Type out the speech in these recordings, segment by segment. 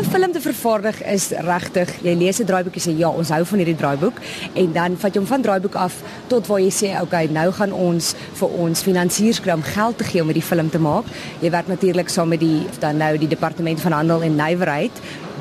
'n film te vervaardig is regtig, jy lees 'n draaiboek en sê ja, ons hou van hierdie draaiboek en dan vat jy hom van draaiboek af tot waar jy sê okay, nou gaan ons vir ons finansiers kry om geld te gee om hierdie film te maak. Jy werk natuurlik saam met die dan nou die departement van handel en nywerheid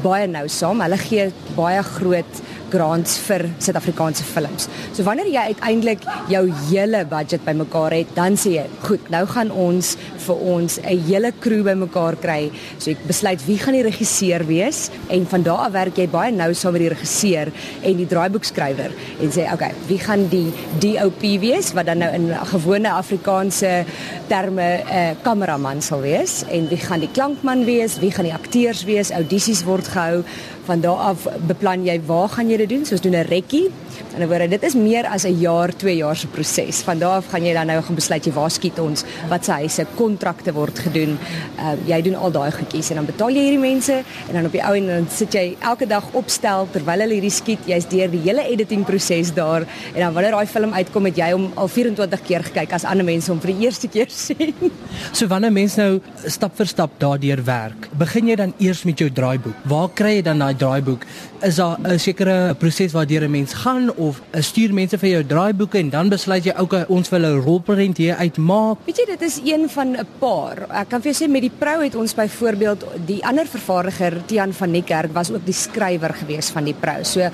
baie nou saam. Hulle gee baie groot grants vir Suid-Afrikaanse films. So wanneer jy uiteindelik jou hele budget bymekaar het, dan sê jy, goed, nou gaan ons vir ons 'n hele crew bymekaar kry. So ek besluit wie gaan die regisseur wees en van daar af werk jy baie nou saam met die regisseur en die draaiboekskrywer en sê, okay, wie gaan die DOP wees wat dan nou in gewone Afrikaanse terme 'n uh, kameraman sal wees en wie gaan die klankman wees, wie gaan die akteurs wees, audisies word gehou van daar af beplan jy waar gaan jy dit doen soos doen 'n rekkie. En dan word dit is meer as 'n jaar 2 jaar se proses. Van daar af gaan jy dan nou gaan besluit jy waar skiet ons wat se huise kontrakte word gedoen. Uh, jy doen al daai goedjies en dan betaal jy hierdie mense en dan op die ou en dan sit jy elke dag opstel terwyl hulle hierdie skiet. Jy's deur die hele editing proses daar en dan wanneer daai film uitkom het jy hom al 24 keer gekyk as ander mense hom vir die eerste keer sien. So wanneer mense nou stap vir stap daardeur werk begin jy dan eers met jou draaiboek. Waar kry jy dan daai draaiboek? Is daar 'n sekere proses waardeur 'n mens gaan of stuur mense vir jou draaiboeke en dan besluit jy okay ons wil 'n rolprent hier uitmaak. Weet jy dit is een van 'n paar. Ek kan vir jou sê met die prou het ons byvoorbeeld die ander vervaardiger Tian van Niekerk was ook die skrywer gewees van die prou. So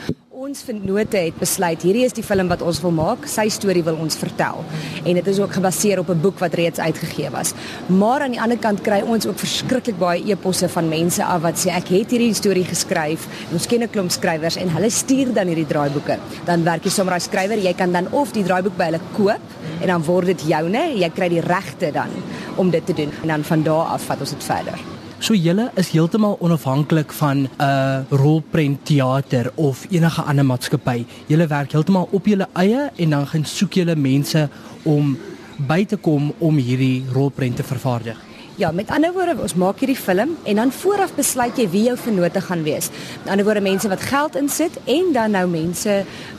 Ons vennote het besluit hierdie is die film wat ons wil maak. Sy storie wil ons vertel. En dit is ook gebaseer op 'n boek wat reeds uitgegee was. Maar aan die ander kant kry ons ook verskriklik baie e-posse van mense af wat sê ek het hierdie storie geskryf. Ons ken 'n klomp skrywers en hulle stuur dan hierdie draaiboeke. Dan werk jy sommer as skrywer, jy kan dan of die draaiboek by hulle koop en dan word dit joune. Jy kry die regte dan om dit te doen en dan van daar af vat ons dit verder. So julle is heeltemal onafhanklik van 'n uh, rolprent teater of enige ander maatskappy. Julle werk heeltemal op julle eie en dan gaan soek julle mense om by te kom om hierdie rolprent te vervaardig. Ja, met ander woorde, ons maak hierdie film en dan vooraf besluit jy wie jou vennote gaan wees. Met ander woorde, mense wat geld insit en dan nou mense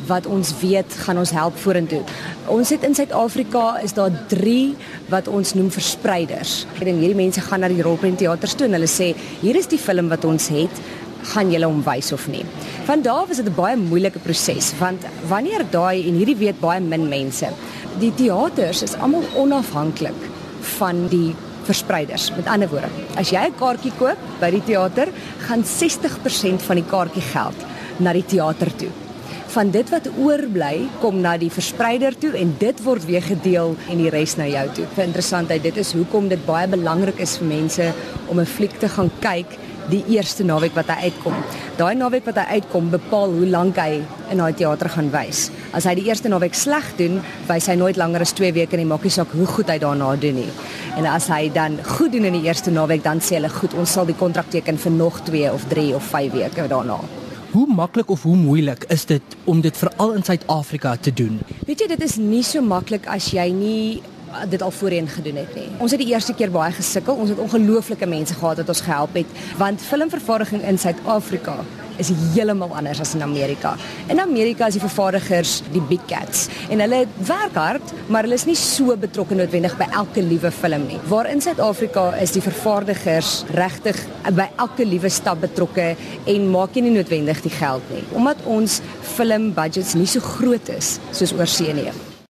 wat ons weet gaan ons help vorentoe. Ons het in Suid-Afrika is daar 3 wat ons noem verspreiders. En hierdie mense gaan na die rolprent teaters toe en hulle sê, "Hier is die film wat ons het, gaan julle hom wys of nie?" Van daar was dit 'n baie moeilike proses want wanneer daai en hierdie weet baie min mense, die teaters is almal onafhanklik van die verspreiders. Met ander woorde, as jy 'n kaartjie koop by die teater, gaan 60% van die kaartjie geld na die teater toe. Van dit wat oorbly, kom na die verspreider toe en dit word weer gedeel en die res na jou toe. Vir interessantheid, dit is hoekom dit baie belangrik is vir mense om 'n fliek te gaan kyk die eerste naweek wat hy uitkom. Daai naweek wat hy uitkom bepaal hoe lank hy in daai teater gaan wys. As hy die eerste naweek sleg doen, wys hy nooit langer as 2 weke en maak nie saak hoe goed hy daarna doen nie. En as hy dan goed doen in die eerste naweek, dan sê hulle goed, ons sal die kontrak teken vir nog 2 of 3 of 5 weke daarna. Hoe maklik of hoe moeilik is dit om dit veral in Suid-Afrika te doen? Weet jy, dit is nie so maklik as jy nie dit al voorheen gedoen het nie. Ons het die eerste keer baie gesukkel. Ons het ongelooflike mense gehad wat ons gehelp het want filmvervaardiging in Suid-Afrika is heeltemal anders as in Amerika. In Amerika is die vervaardigers die big cats en hulle werk hard, maar hulle is nie so betrokke noodwendig by elke liewe film nie. Waar in Suid-Afrika is die vervaardigers regtig by elke liewe stap betrokke en maak nie noodwendig die geld nie, omdat ons film budgets nie so groot is soos oorsee nie.